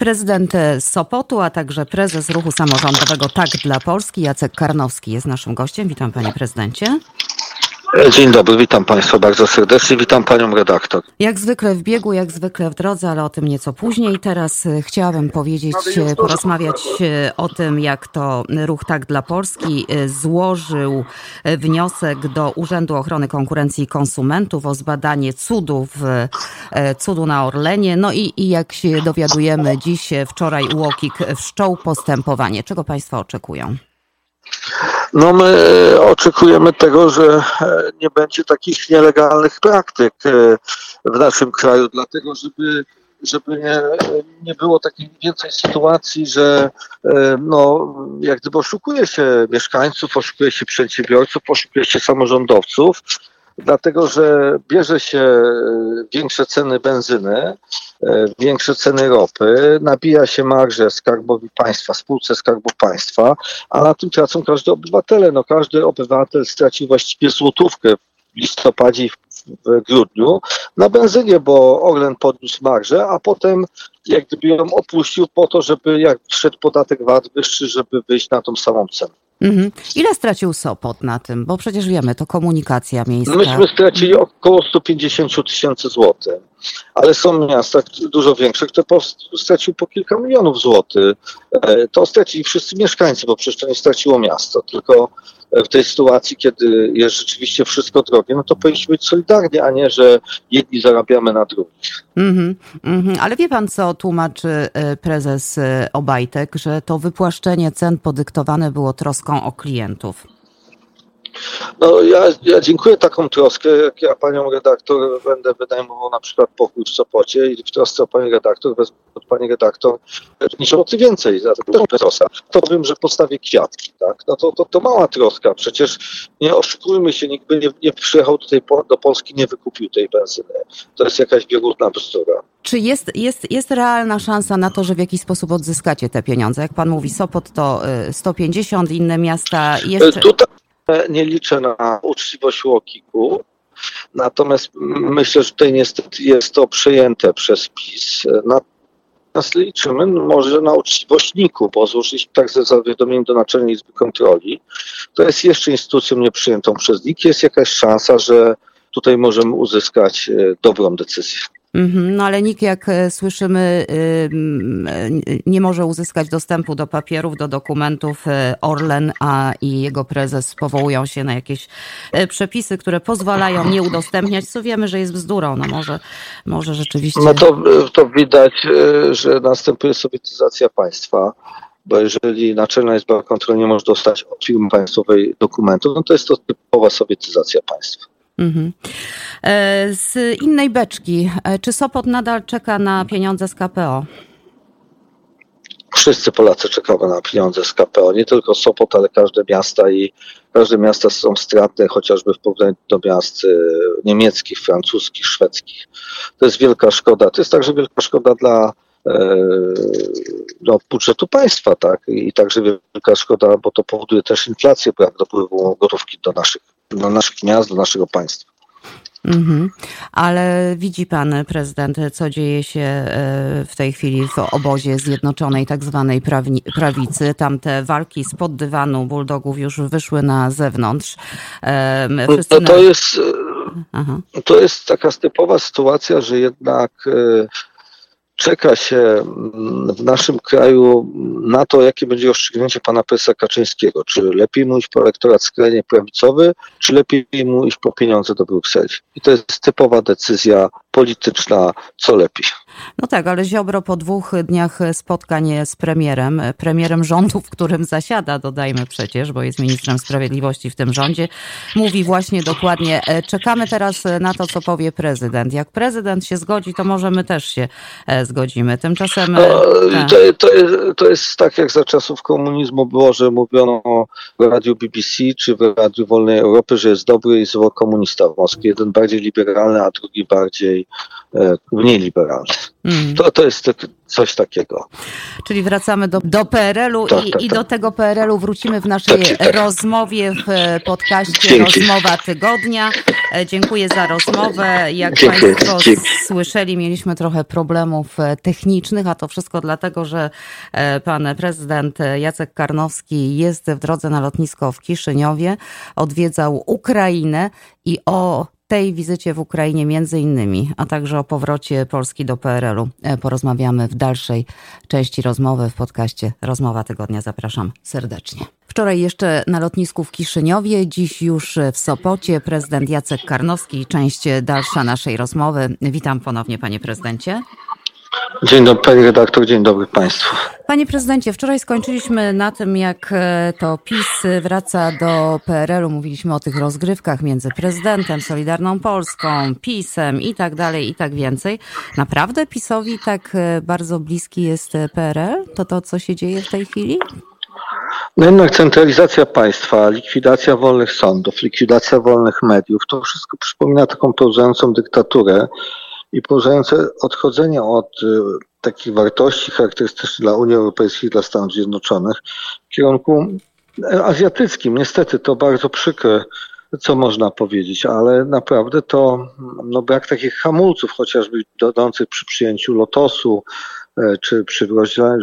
Prezydent Sopotu, a także prezes ruchu samorządowego Tak dla Polski, Jacek Karnowski jest naszym gościem. Witam panie prezydencie. Dzień dobry, witam Państwa bardzo serdecznie, witam Panią redaktor. Jak zwykle w biegu, jak zwykle w drodze, ale o tym nieco później. Teraz e, chciałabym powiedzieć, e, porozmawiać e, o tym, jak to Ruch Tak dla Polski złożył wniosek do Urzędu Ochrony Konkurencji i Konsumentów o zbadanie cudów, cudu na Orlenie. No i, i jak się dowiadujemy dziś, wczoraj UOKiK wszczął postępowanie. Czego Państwo oczekują? No my oczekujemy tego, że nie będzie takich nielegalnych praktyk e, w naszym kraju, dlatego żeby żeby nie, nie było takiej więcej sytuacji, że e, no, jak gdyby oszukuje się mieszkańców, oszukuje się przedsiębiorców, oszukuje się samorządowców, dlatego że bierze się e, większe ceny benzyny, e, większe ceny ropy, nabija się marże skarbowi państwa, spółce skarbu państwa, a na tym tracą każdy obywatele. No każdy obywatel straci właściwie złotówkę w listopadzie i w grudniu na benzynie, bo Orlen podniósł marżę, a potem jak gdyby ją opuścił po to, żeby jak wszedł podatek VAT wyższy, żeby wyjść na tą samą cenę. Mhm. Ile stracił Sopot na tym? Bo przecież wiemy, to komunikacja miejska. Myśmy stracili około 150 tysięcy złotych, ale są miasta dużo większe, które straciły po kilka milionów złotych. E, to stracili wszyscy mieszkańcy, bo przecież to nie straciło miasto, tylko w tej sytuacji, kiedy jest rzeczywiście wszystko drogie, no to powinniśmy być solidarni, a nie, że jedni zarabiamy na drugich. Mm -hmm, mm -hmm. Ale wie pan, co tłumaczy e, prezes e, Obajtek, że to wypłaszczenie cen podyktowane było troską o klientów? No ja, ja dziękuję taką troskę, jak ja panią redaktor będę wynajmował na przykład pokój w Sopocie i w trosce o pani redaktor wezmę od pani redaktor niż więcej za to troska. To wiem, że postawię kwiatki, tak? No to, to, to mała troska. Przecież nie oszukujmy się, nikt by nie, nie przyjechał tutaj do Polski, nie wykupił tej benzyny. To jest jakaś biegunna bzdura. Czy jest, jest, jest realna szansa na to, że w jakiś sposób odzyskacie te pieniądze? Jak pan mówi, Sopot to 150, y, inne miasta jeszcze... Tutaj nie liczę na uczciwość Łokiku. Natomiast myślę, że tutaj niestety jest to przejęte przez PiS. Natomiast liczymy może na uczciwość NIK-u, bo złożyliśmy także zawiadomienie do Naczelnej Izby Kontroli. To jest jeszcze instytucją nieprzyjętą przez NIK. Jest jakaś szansa, że tutaj możemy uzyskać e, dobrą decyzję. Mhm, no ale nikt, jak e, słyszymy, nie może uzyskać dostępu do papierów, do dokumentów. E, Orlen a i jego prezes powołują się na jakieś e, przepisy, które pozwalają nie udostępniać, co wiemy, że jest bzdurą. No może, może rzeczywiście. No to, to widać, że następuje sowietyzacja państwa bo jeżeli Naczelna Izba Kontroli nie może dostać od firmy państwowej dokumentów, no to jest to typowa sowietyzacja państwa. Mhm. E, z innej beczki, e, czy Sopot nadal czeka na pieniądze z KPO? Wszyscy Polacy czekają na pieniądze z KPO, nie tylko Sopot, ale każde miasta i każde miasta są stratne, chociażby w porównaniu do miast e, niemieckich, francuskich, szwedzkich. To jest wielka szkoda. To jest także wielka szkoda dla no, budżetu państwa, tak? I także wielka szkoda, bo to powoduje też inflację, brak dopływu gotówki do naszych do naszych miast, do naszego państwa. Mhm. Ale widzi pan prezydent, co dzieje się e, w tej chwili w obozie zjednoczonej tak zwanej prawicy. Tam te walki spod dywanu bulldogów już wyszły na zewnątrz. Wszyscy no to, jest, Aha. to jest taka typowa sytuacja, że jednak e, czeka się mm, w naszym kraju na to, jakie będzie rozstrzygnięcie pana prezesa Kaczyńskiego. Czy lepiej mu iść po elektorat skrajnie prawicowy, czy lepiej mu iść po pieniądze do Brukseli. I to jest typowa decyzja polityczna, co lepiej. No tak, ale Ziobro po dwóch dniach spotkań z premierem, premierem rządu, w którym zasiada, dodajmy przecież, bo jest ministrem sprawiedliwości w tym rządzie, mówi właśnie dokładnie, e, czekamy teraz na to, co powie prezydent. Jak prezydent się zgodzi, to może my też się e, zgodzimy. Tymczasem... No, tak. to, to, jest, to jest tak, jak za czasów komunizmu było, że mówiono w radiu BBC czy w Radiu Wolnej Europy, że jest dobry i zły komunista w Moskwie. Jeden bardziej liberalny, a drugi bardziej e, mniej liberalny. Mm. To, to jest coś takiego. Czyli wracamy do, do PRL-u tak, i, tak, i tak. do tego PRL-u wrócimy w naszej tak, tak. rozmowie w e, podcaście Dzięki. Rozmowa Tygodnia. E, dziękuję za rozmowę. Jak Dzięki. Państwo Dzięki. słyszeli, mieliśmy trochę problemów technicznych, a to wszystko dlatego, że pan prezydent Jacek Karnowski jest w drodze na lotnisko w Kiszyniowie, odwiedzał Ukrainę i o tej wizycie w Ukrainie między innymi, a także o powrocie Polski do PRL-u e, porozmawiamy w dalszej części rozmowy w podcaście Rozmowa Tygodnia. Zapraszam serdecznie. Wczoraj jeszcze na lotnisku w Kiszyniowie, dziś już w Sopocie prezydent Jacek Karnowski. Część dalsza naszej rozmowy. Witam ponownie panie prezydencie. Dzień dobry pani redaktor, dzień dobry państwu. Panie prezydencie, wczoraj skończyliśmy na tym, jak e, to PiS wraca do PRL-u. Mówiliśmy o tych rozgrywkach między prezydentem, Solidarną Polską, PiSem i tak dalej, i tak więcej. Naprawdę PiSowi tak e, bardzo bliski jest PRL? To to, co się dzieje w tej chwili? No jednak centralizacja państwa, likwidacja wolnych sądów, likwidacja wolnych mediów, to wszystko przypomina taką pełzającą dyktaturę i poruszające odchodzenie od y, takich wartości charakterystycznych dla Unii Europejskiej, dla Stanów Zjednoczonych w kierunku azjatyckim. Niestety to bardzo przykre, co można powiedzieć, ale naprawdę to no, brak takich hamulców, chociażby dodających przy przyjęciu lotosu, czy przy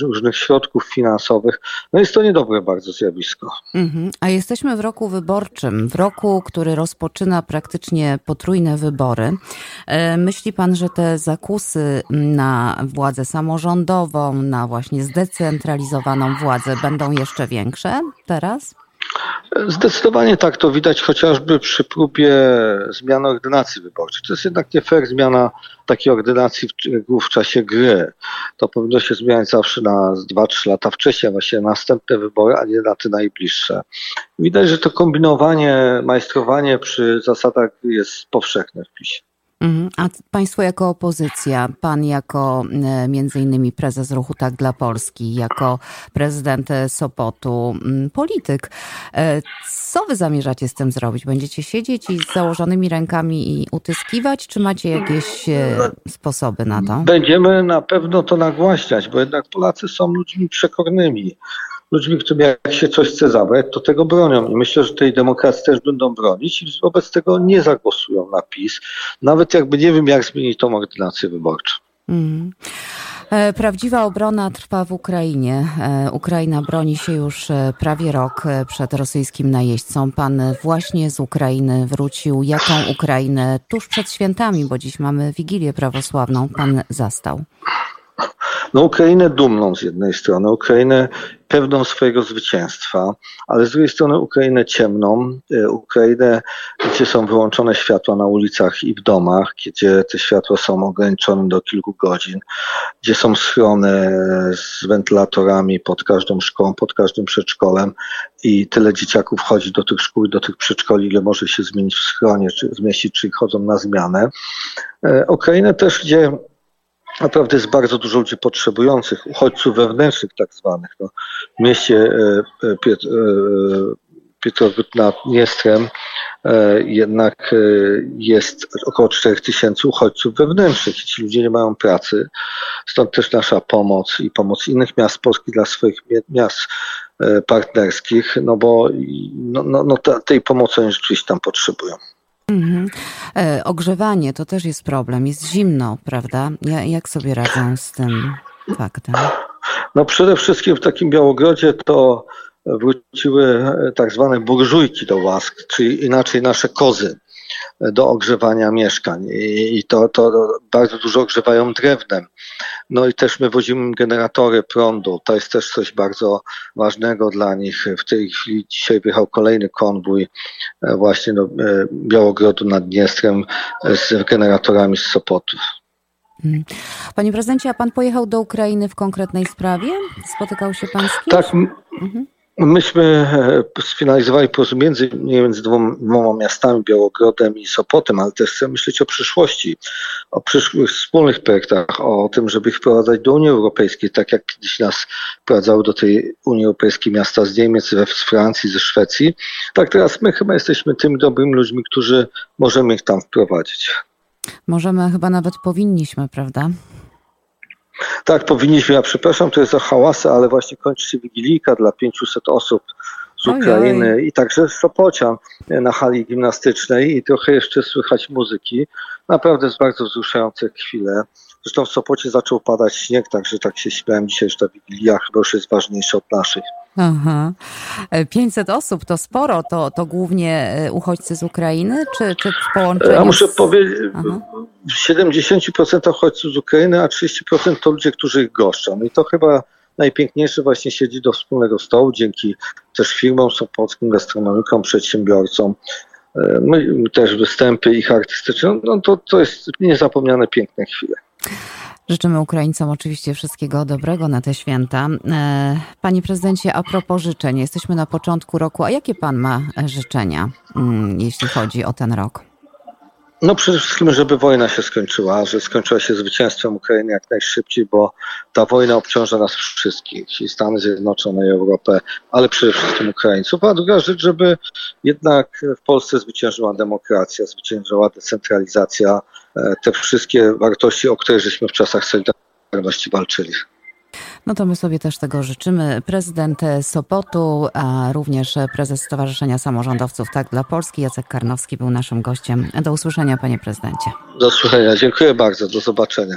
różnych środków finansowych. No jest to niedobre bardzo zjawisko. Mhm. A jesteśmy w roku wyborczym, w roku, który rozpoczyna praktycznie potrójne wybory. E, myśli pan, że te zakusy na władzę samorządową, na właśnie zdecentralizowaną władzę będą jeszcze większe teraz? Zdecydowanie tak, to widać chociażby przy próbie zmiany ordynacji wyborczej. To jest jednak nie fair zmiana takiej ordynacji w, w czasie gry. To powinno się zmieniać zawsze na 2-3 lata wcześniej, właśnie na następne wybory, a nie na te najbliższe. Widać, że to kombinowanie, majstrowanie przy zasadach jest powszechne w PiSie. Mhm. A państwo jako opozycja, pan jako e, między innymi prezes ruchu Tak dla Polski, jako prezydent Sopotu, polityk, e, co wy zamierzacie z tym zrobić? Będziecie siedzieć i z założonymi rękami i utyskiwać, czy macie jakieś e, sposoby na to? Będziemy na pewno to nagłaśniać, bo jednak Polacy są ludźmi przekornymi ludźmi, którym jak się coś chce zabrać, to tego bronią. I myślę, że tej demokracji też będą bronić i wobec tego nie zagłosują na PiS, nawet jakby nie wiem, jak zmienić tą ordynację wyborczą. Mm. Prawdziwa obrona trwa w Ukrainie. E, Ukraina broni się już e, prawie rok przed rosyjskim najeźdźcą. Pan właśnie z Ukrainy wrócił. Jaką Ukrainę tuż przed świętami, bo dziś mamy Wigilię Prawosławną, pan zastał? No Ukrainę dumną z jednej strony, Ukrainę pewną swojego zwycięstwa, ale z drugiej strony Ukrainę ciemną, e, Ukrainę, gdzie są wyłączone światła na ulicach i w domach, gdzie te światła są ograniczone do kilku godzin, gdzie są schrony z wentylatorami pod każdą szkołą, pod każdym przedszkolem i tyle dzieciaków chodzi do tych szkół, do tych przedszkoli, ile może się zmienić w schronie, czy zmieścić, czy chodzą na zmianę. E, Ukrainę też, gdzie naprawdę jest bardzo dużo ludzi potrzebujących, uchodźców wewnętrznych tak zwanych. No, w mieście e, e, Piet, e, Pietrowód nad Dniestrem jednak jest około 4 tysięcy uchodźców wewnętrznych ci ludzie nie mają pracy. Stąd też nasza pomoc i pomoc innych miast Polski dla swoich miast partnerskich, no bo no, no, no tej pomocy oni rzeczywiście tam potrzebują. Mhm. E, ogrzewanie to też jest problem. Jest zimno, prawda? Ja, jak sobie radzą z tym faktem? No przede wszystkim w takim Białogrodzie to wróciły e, tak zwane burżujki do łask, czyli inaczej nasze kozy do ogrzewania mieszkań i to, to bardzo dużo ogrzewają drewnem. No i też my wozimy generatory prądu. To jest też coś bardzo ważnego dla nich. W tej chwili dzisiaj wyjechał kolejny konwój e, właśnie do e, Białogrodu nad Dniestrem e, z generatorami z Sopotu. Hmm. Panie prezydencie, a pan pojechał do Ukrainy w konkretnej sprawie? Spotykał się pan z kimś? Tak. Mhm. Myśmy e, sfinalizowali porozumienie między dwoma, dwoma miastami, Białogrodem i Sopotem, ale też chcemy myśleć o przyszłości, o przyszłych wspólnych projektach, o tym, żeby ich wprowadzać do Unii Europejskiej, tak jak kiedyś nas wprowadzały do tej Unii Europejskiej miasta z Niemiec, z Francji, ze Szwecji. Tak teraz my chyba jesteśmy tymi dobrymi ludźmi, którzy możemy ich tam wprowadzić. Możemy, chyba nawet powinniśmy, prawda? Tak, powinniśmy. Ja przepraszam, to jest za hałasy, ale właśnie kończy się wigilijka dla 500 osób z Ukrainy Ojej. i także z Sopocian na hali gimnastycznej i trochę jeszcze słychać muzyki. Naprawdę jest bardzo wzruszające chwile. Zresztą w Sopocie zaczął padać śnieg, także tak się śmiałem dzisiaj, że ta Wigilia chyba już jest ważniejsza od naszych. Aha. 500 osób to sporo, to, to głównie e, uchodźcy z Ukrainy, czy, czy w połączeniu? Ja muszę z... powiedzieć, w 70% uchodźców z Ukrainy, a 30% to ludzie, którzy ich goszczą. I to chyba najpiękniejsze właśnie siedzi do wspólnego stołu dzięki też firmom sopockim, gastronomikom, przedsiębiorcom. E, my, też występy ich artystyczne, no to, to jest niezapomniane piękne chwile. Życzymy Ukraińcom oczywiście wszystkiego dobrego na te święta. E, panie prezydencie, a propos życzeń, jesteśmy na początku roku, a jakie pan ma życzenia, mm, jeśli chodzi o ten rok? No przede wszystkim, żeby wojna się skończyła, że skończyła się zwycięstwem Ukrainy jak najszybciej, bo ta wojna obciąża nas wszystkich, i Stany Zjednoczone, i Europę, ale przede wszystkim Ukraińców. A druga rzecz, żeby jednak w Polsce zwyciężyła demokracja, zwyciężyła decentralizacja, e, te wszystkie wartości, o które żeśmy w czasach Solidarności walczyli. No to my sobie też tego życzymy. Prezydent Sopotu, a również prezes Stowarzyszenia Samorządowców Tak dla Polski, Jacek Karnowski był naszym gościem. Do usłyszenia, panie prezydencie. Do usłyszenia. Dziękuję bardzo. Do zobaczenia.